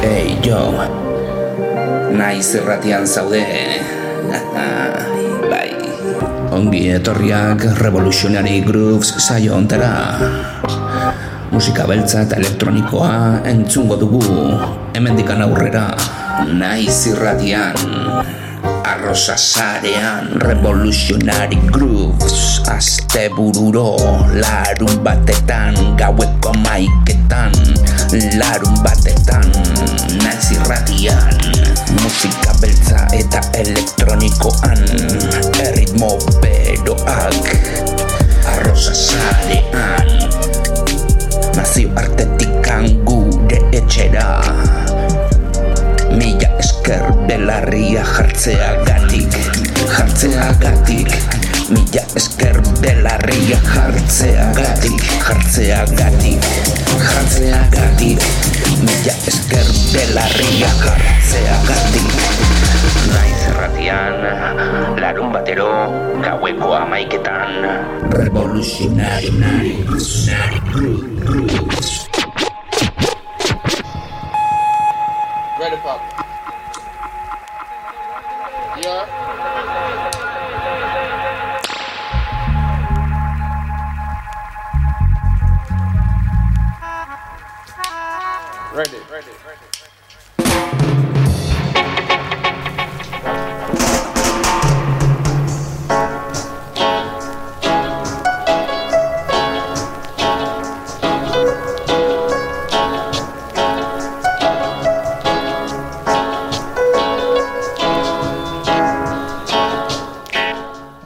Hey, jo Naiz erratian zaude. Bai. Ongi etorriak Revolutionary Grooves saio ontera Musika beltza eta elektronikoa entzungo dugu Hemendikan aurrera. Naiz irratian Arrosa sarean Revolutionary Grooves Aste bururo Larun batetan Gaueko maiketan Larun batetan Naiz irratian Musika beltza eta elektronikoan Erritmo beroak Arrosa sarean. Nazio artetikan gure etxera Mila esker belarria jartzea gatik Jartzea gatik Mila esker belarria jartzea gatik Jartzea gatik Jartzea gatik Mila esker belarria jartzea gatik Naiz erratian, larun batero, gaueko amaiketan. Revolutionary, revolutionary, Ready, ready, ready.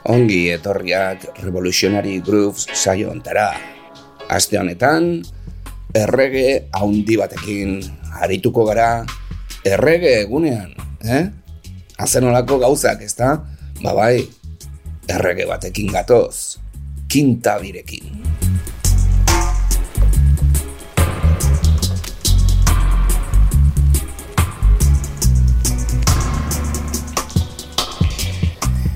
Ongi etorriak Revolutionary Grooves saio ontara. Aste honetan, errege haundi batekin arituko gara, errege egunean, eh? Azenolako gauzak, ezta? Ba bai, errege batekin gatoz, kinta birekin.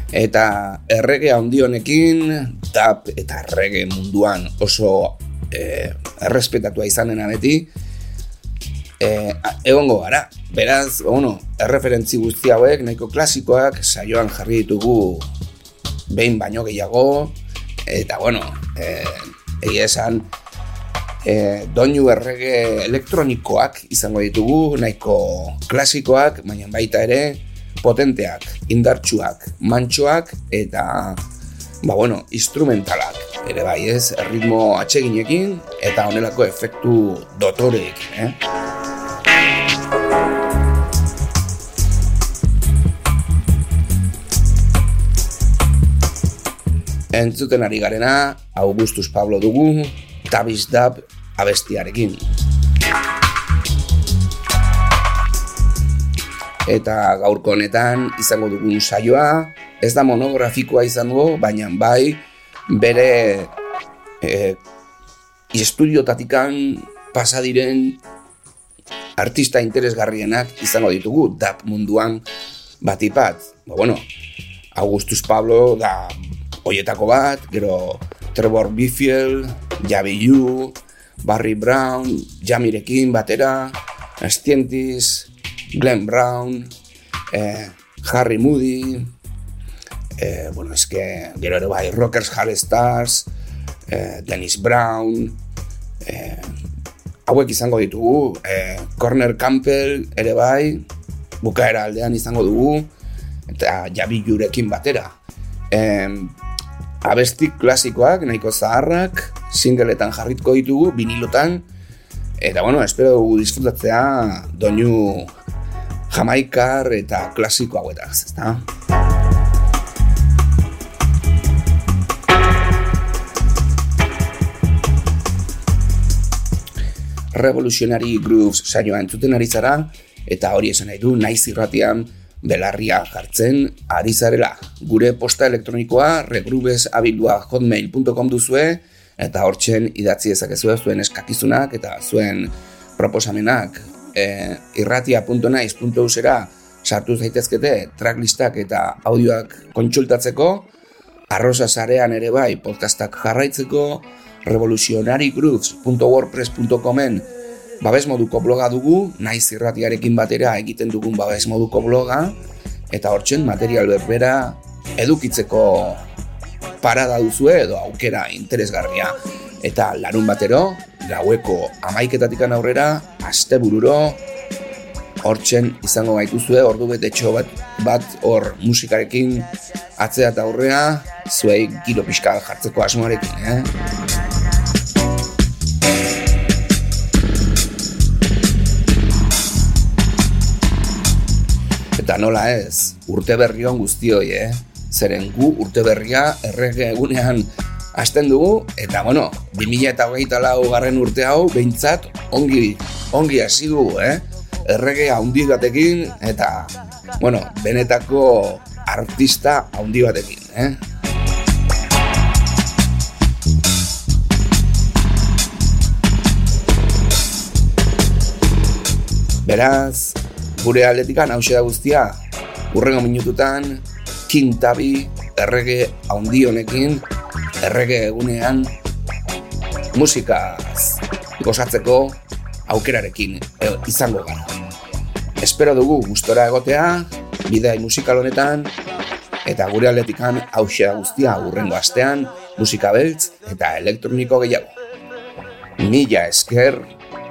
Eta errege handi honekin, tap eta errege munduan oso eh, errespetatua izanen beti, eh, egongo gara. Beraz, bueno, erreferentzi guzti hauek, nahiko klasikoak, saioan jarri ditugu behin baino gehiago, eta bueno, eh, egia esan, eh, doinu errege elektronikoak izango ditugu, nahiko klasikoak, baina baita ere, potenteak, indartsuak, mantxoak eta ba bueno, instrumentalak. Ere bai, ez, ritmo atseginekin eta honelako efektu dotoreekin, eh? Entzuten ari garena, Augustus Pablo dugu, Tabiz Dab abestiarekin. Eta gaurko honetan izango dugun saioa, ez da monografikoa izango, baina bai bere e, estudiotatikan pasa diren artista interesgarrienak izango ditugu, dap munduan batipat. Ba, bueno, Augustus Pablo da hoietako bat, gero Trevor Bifield, Javi Yu, Barry Brown, Jamirekin batera, Stientis, Glenn Brown, eh, Harry Moody, eh, bueno, es que gero ere bai Rockers Hall Stars, eh, Dennis Brown, eh, hauek izango ditugu, eh, Corner Campbell ere bai, bukaera aldean izango dugu, eta jabi jurekin batera. Eh, abesti klasikoak, nahiko zaharrak, singleetan jarritko ditugu, vinilotan, eta bueno, espero dugu disfrutatzea doinu jamaikar eta klasiko hauetaz, ezta? Revolutionary Grooves saioa entzuten ari zara, eta hori esan nahi du naiz irratian belarria jartzen ari zarela. Gure posta elektronikoa regrubesabildua hotmail.com duzue, eta hortzen idatzi ezakezue zuen eskakizunak eta zuen proposamenak e, irratia.naiz.usera sartu zaitezkete tracklistak eta audioak kontsultatzeko, arrosa sarean ere bai podcastak jarraitzeko, revolutionarygrooves.wordpress.comen babes moduko bloga dugu, naiz irratiarekin batera egiten dugun babes moduko bloga, eta hortzen material berbera edukitzeko parada duzue edo aukera interesgarria. Eta larun batero, gaueko amaiketatik aurrera, aste bururo, hortzen izango gaituzue, ordu betetxo bat, bat hor musikarekin atzea eta aurrea, zuei giro pixka jartzeko asmoarekin, eh? Eta nola ez, urte berri hon guztioi, eh? Zeren gu urte berria errege egunean hasten dugu, eta bueno, 2000 eta hogeita lau garren urte hau, behintzat ongi, ongi hasi dugu, eh? Errege haundi batekin, eta, bueno, benetako artista haundi batekin, eh? Beraz, gure atletikan hause da guztia, urrengo minututan, kintabi, errege haundi honekin, errege egunean, musikaz gozatzeko aukerarekin e, izango gara. Espero dugu gustora egotea, bidea musikal honetan, eta gure atletikan hause da guztia urrengo astean, musika beltz eta elektroniko gehiago. Mila esker,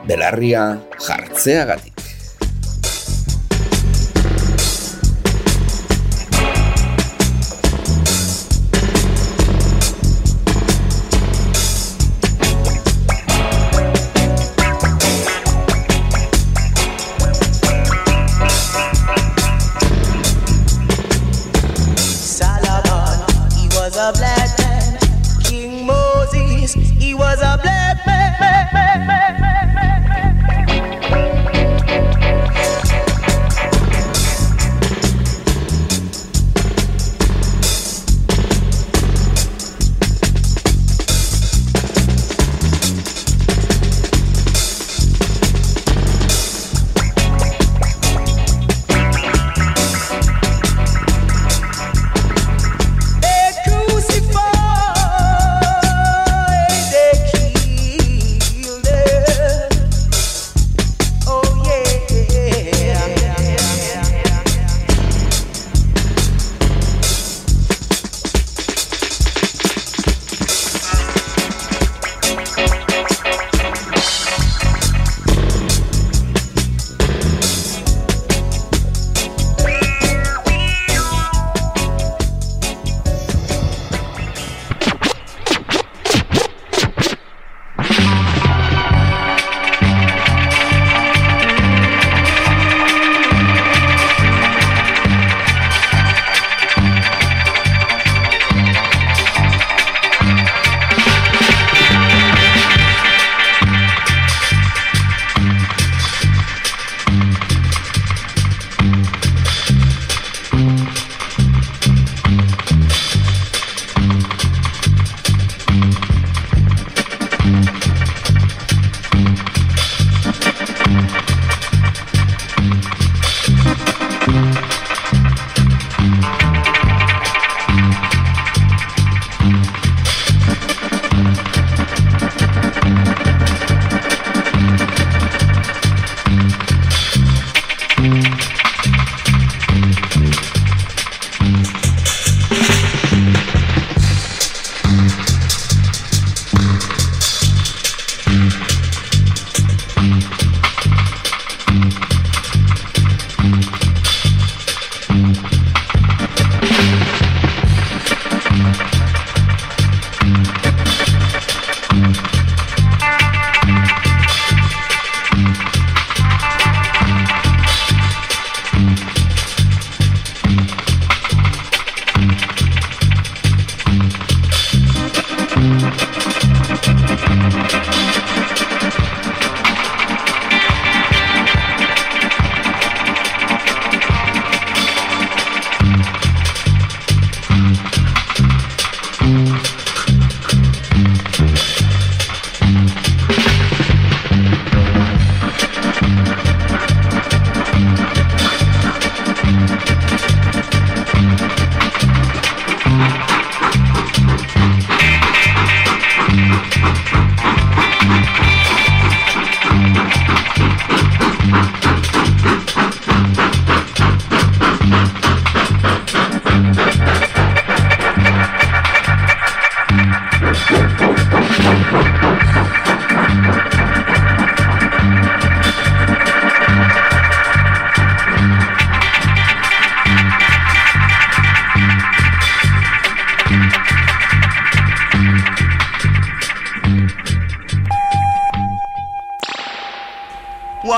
belarria jartzeagatik. A black man. King Moses, he was a black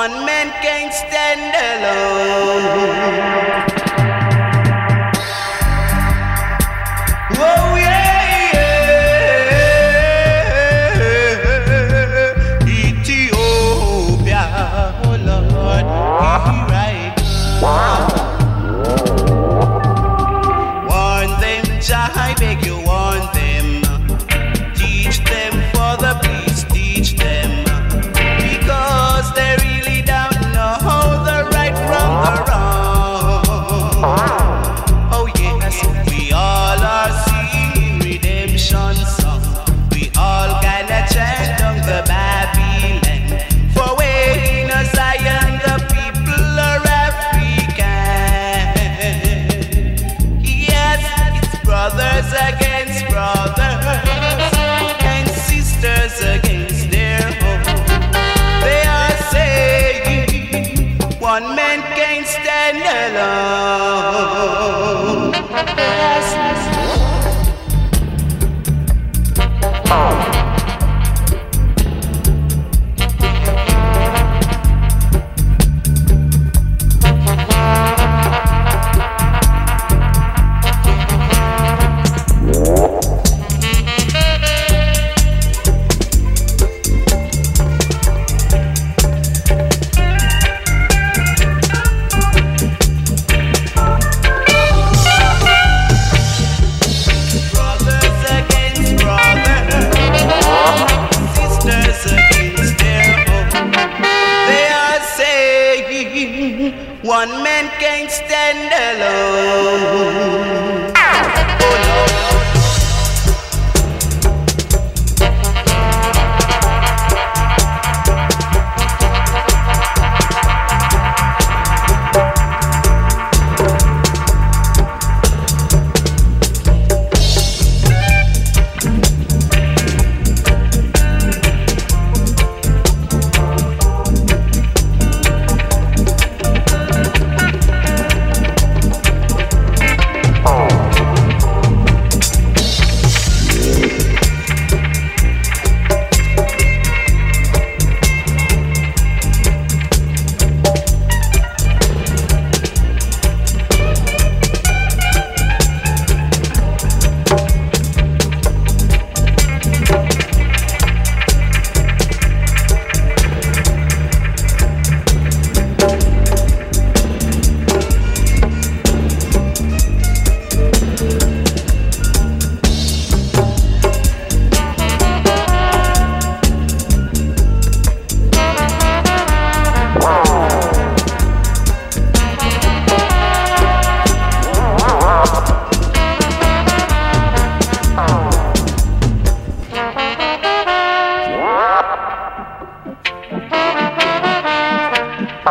One man can't stand alone.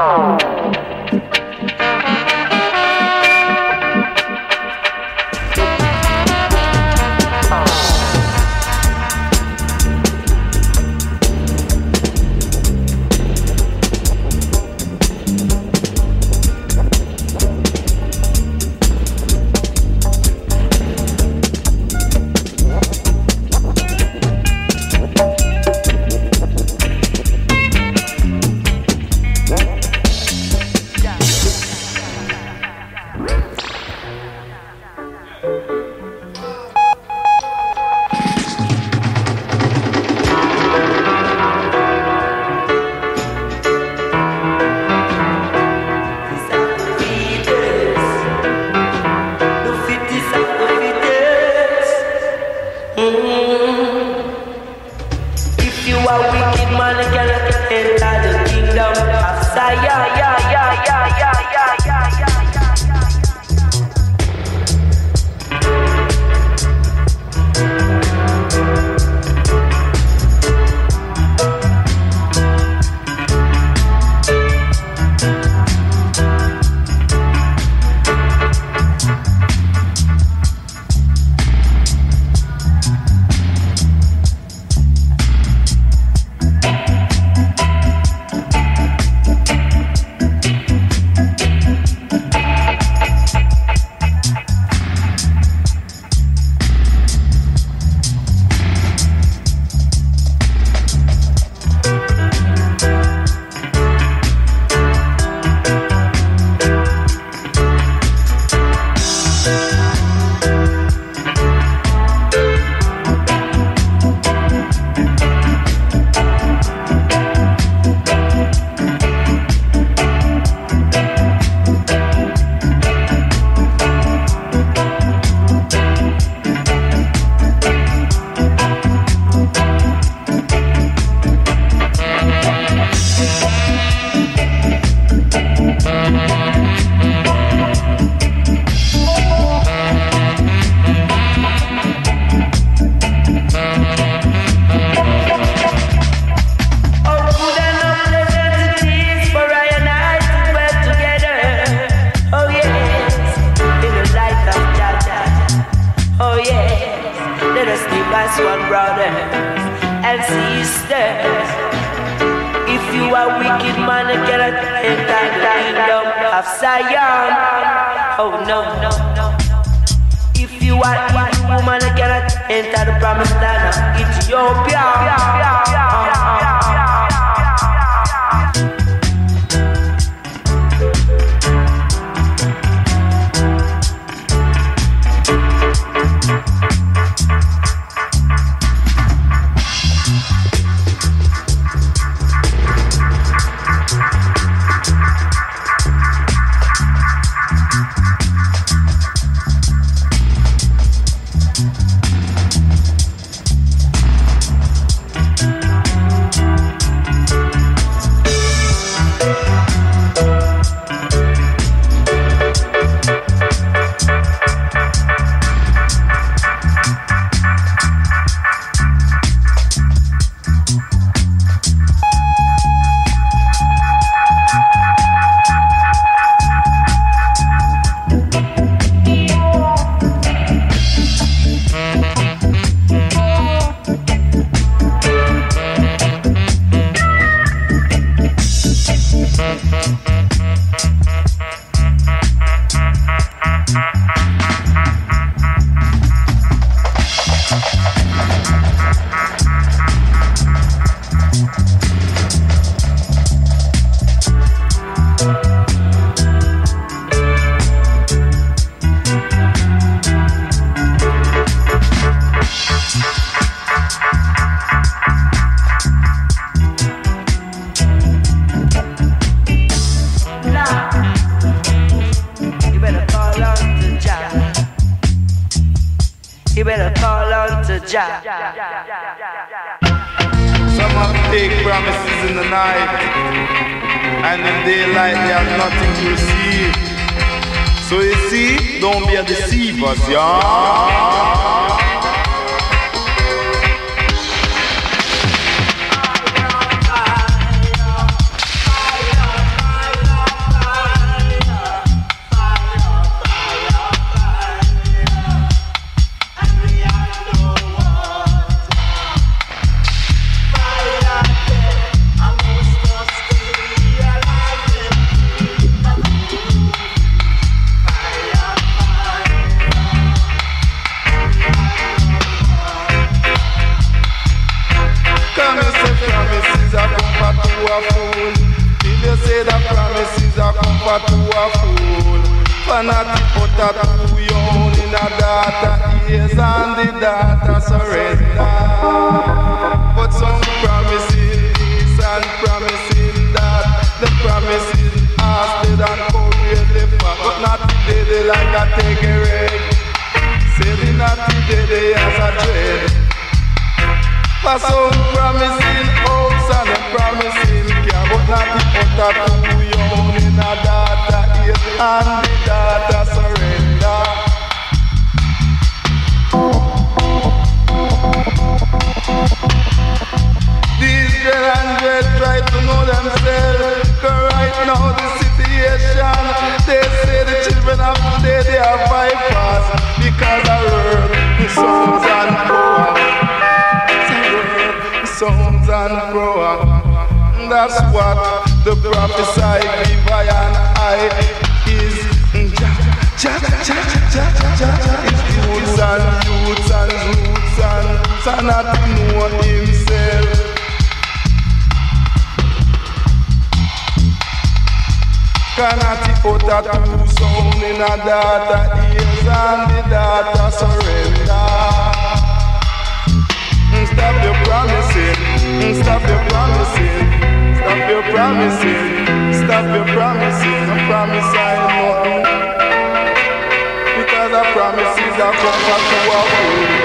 Oh. Stop your promising, stop your promising, stop your promising. I promise I ain't nothing. Because I promise is I come back to our food.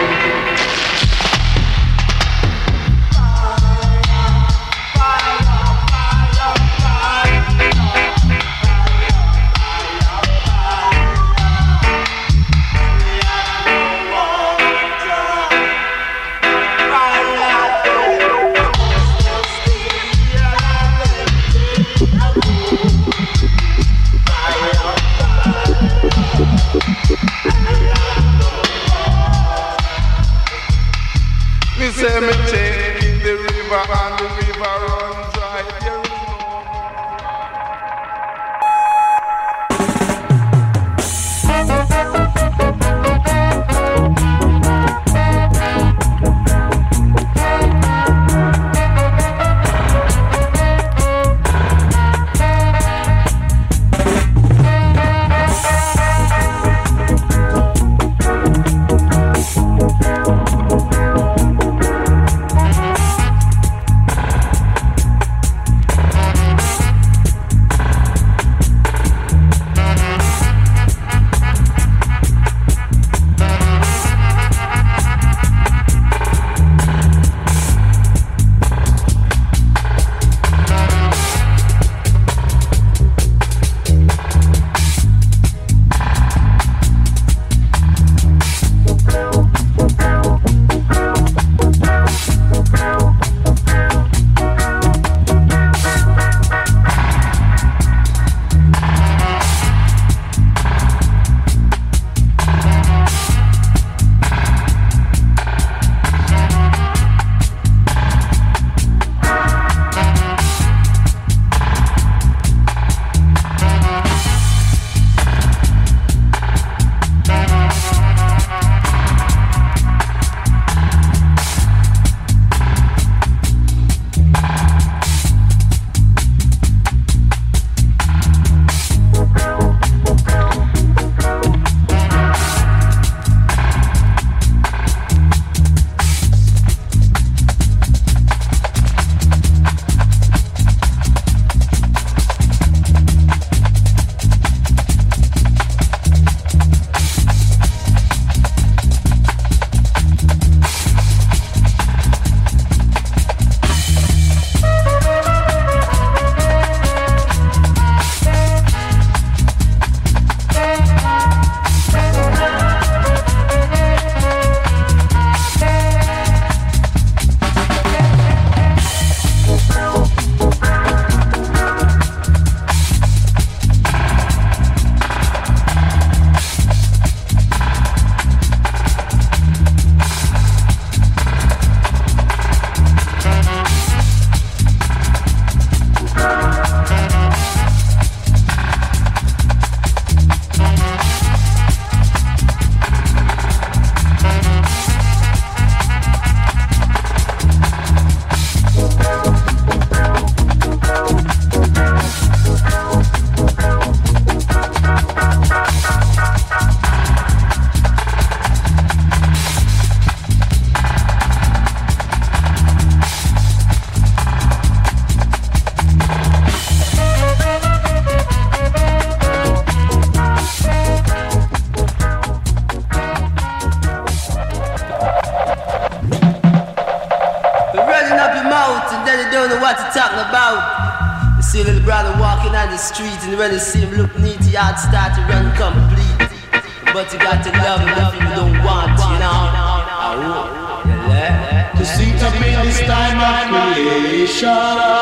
When you see him look neat, your heart start to run complete. But you got to love him if you don't want, you know. Oh, yeah. To sit up in this time of creation.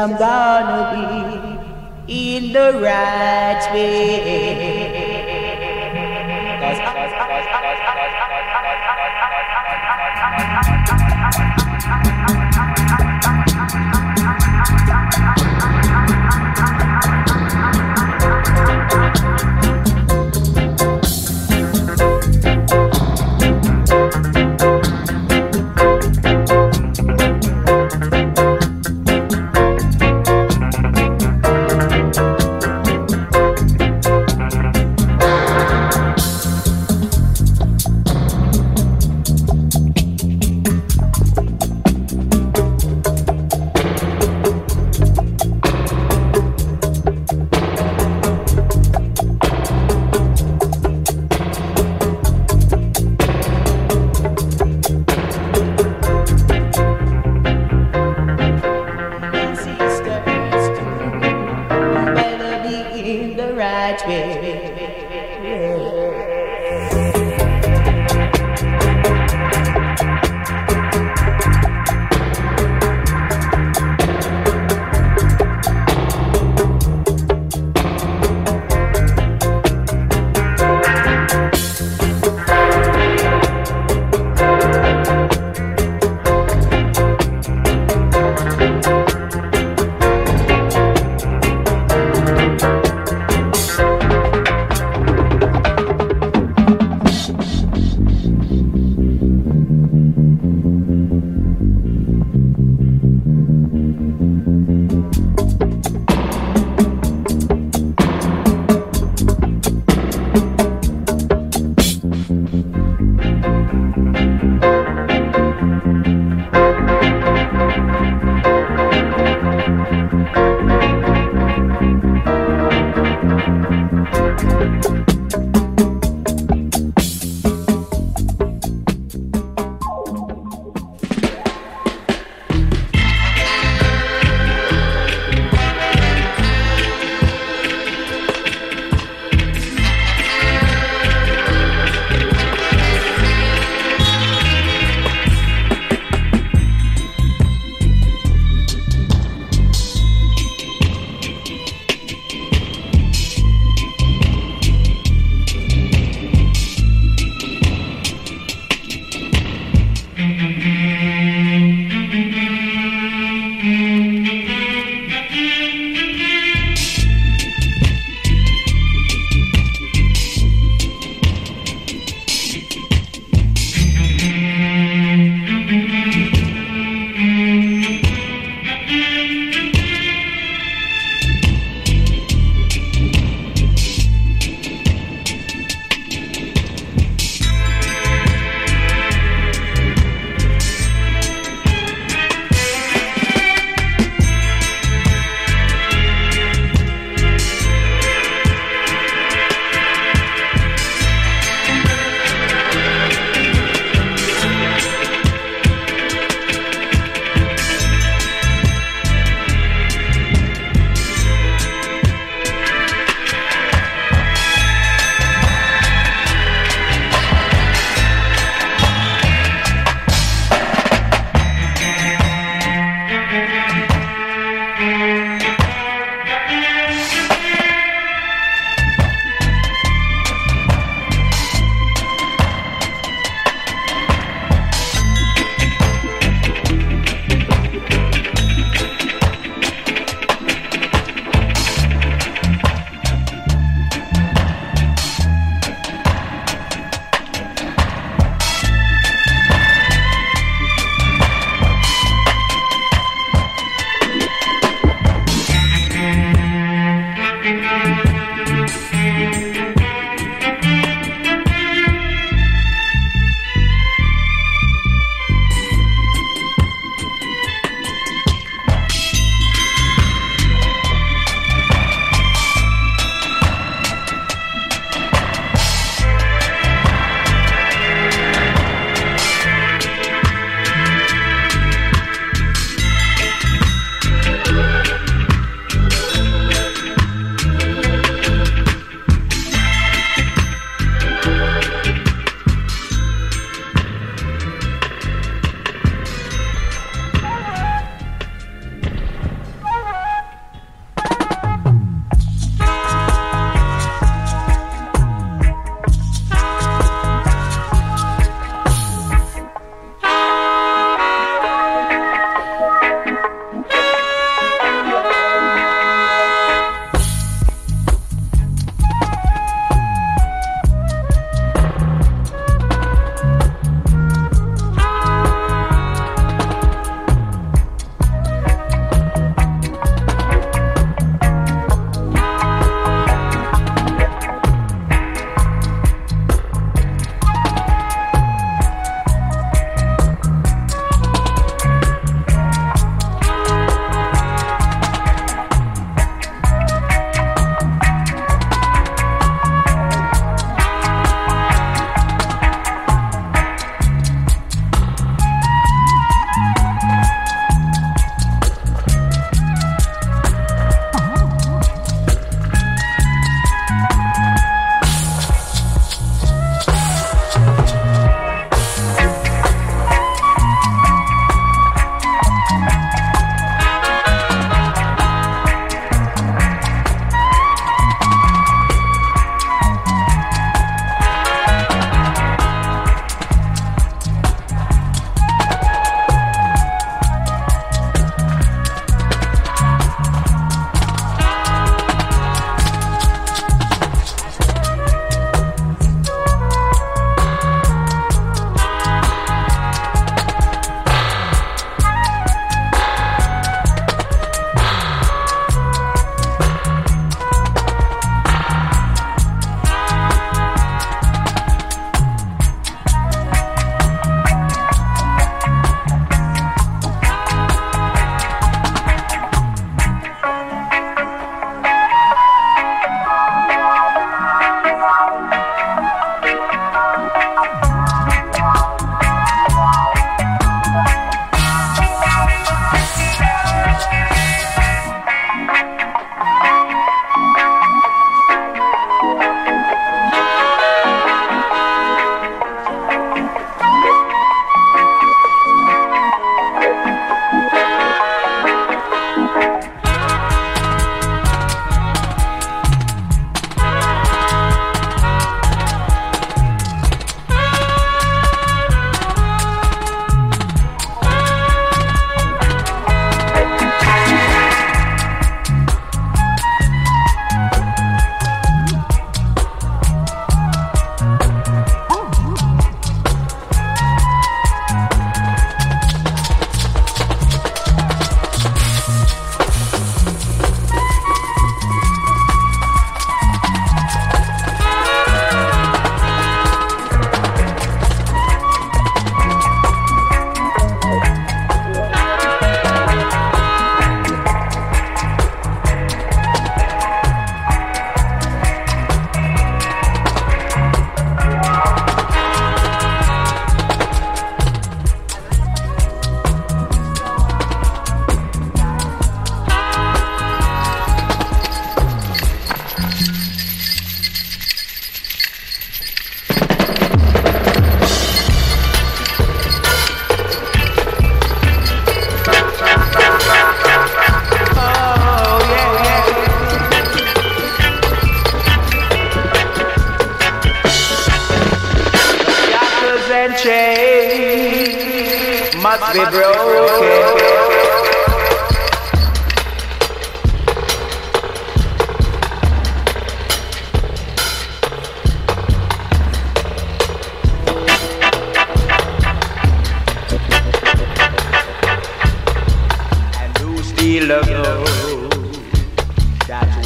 Jamda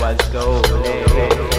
Let's go.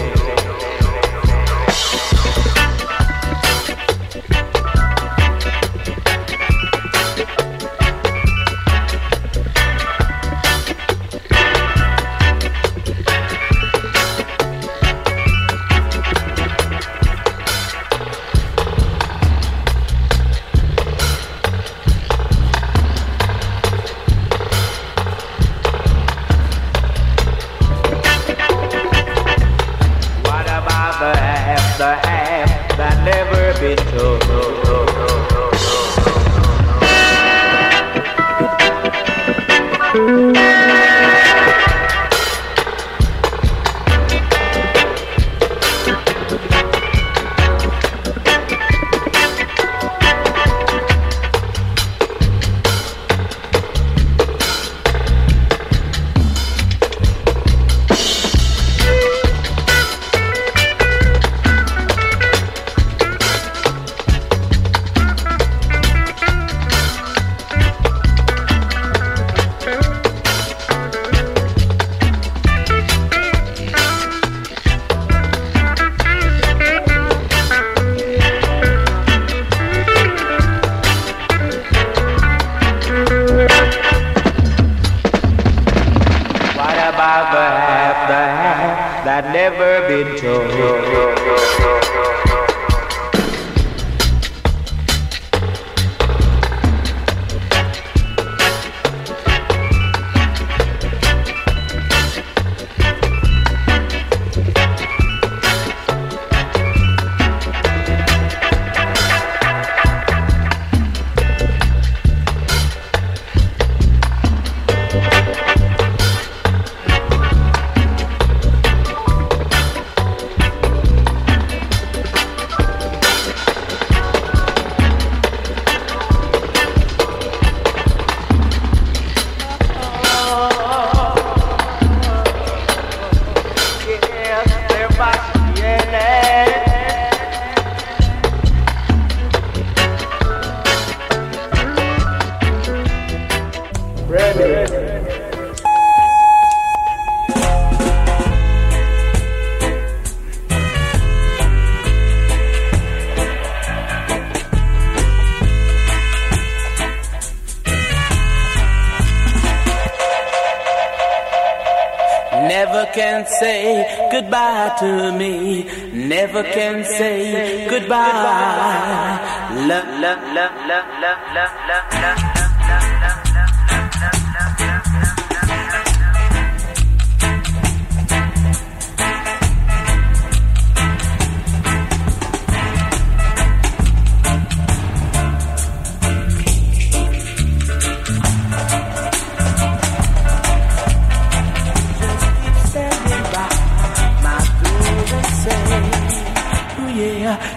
Say goodbye to me. Never can say goodbye. Love, love, love, love, love, love, love.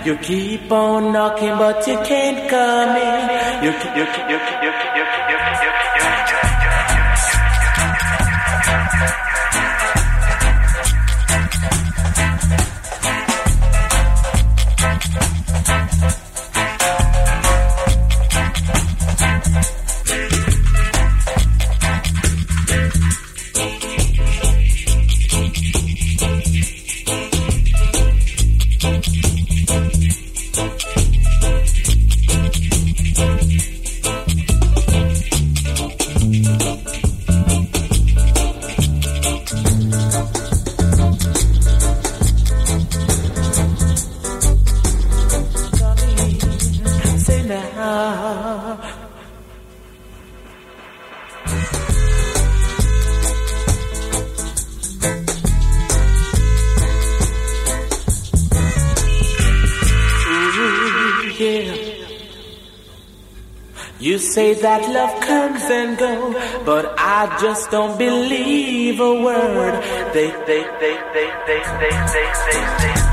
You keep on knocking, but you can't come in. You you you you you That love comes and go, but I just don't believe a word. They, they, they, they, they, they, they, they, they,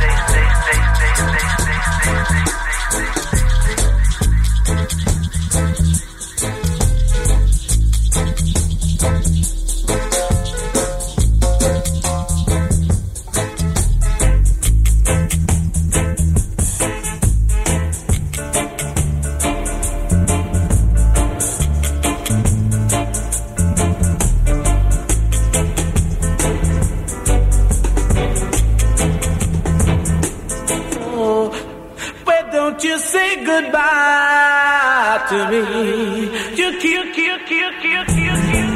kill, kill, kill, kill,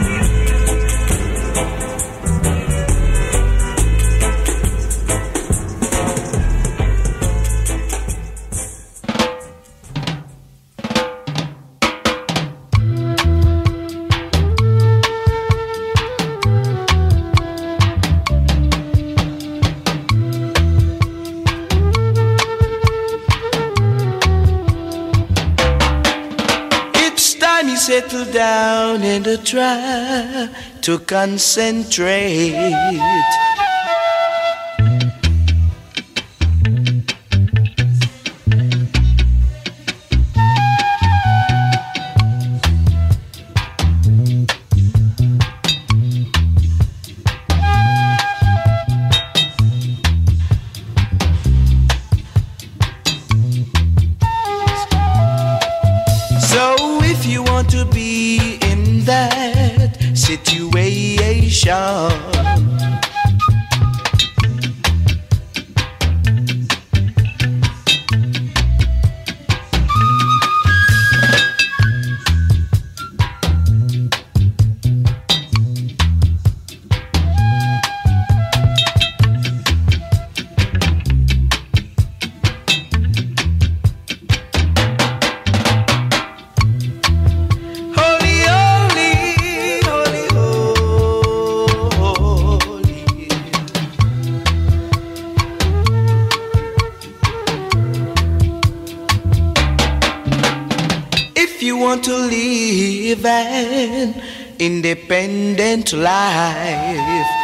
To try to concentrate. Want to live an independent life,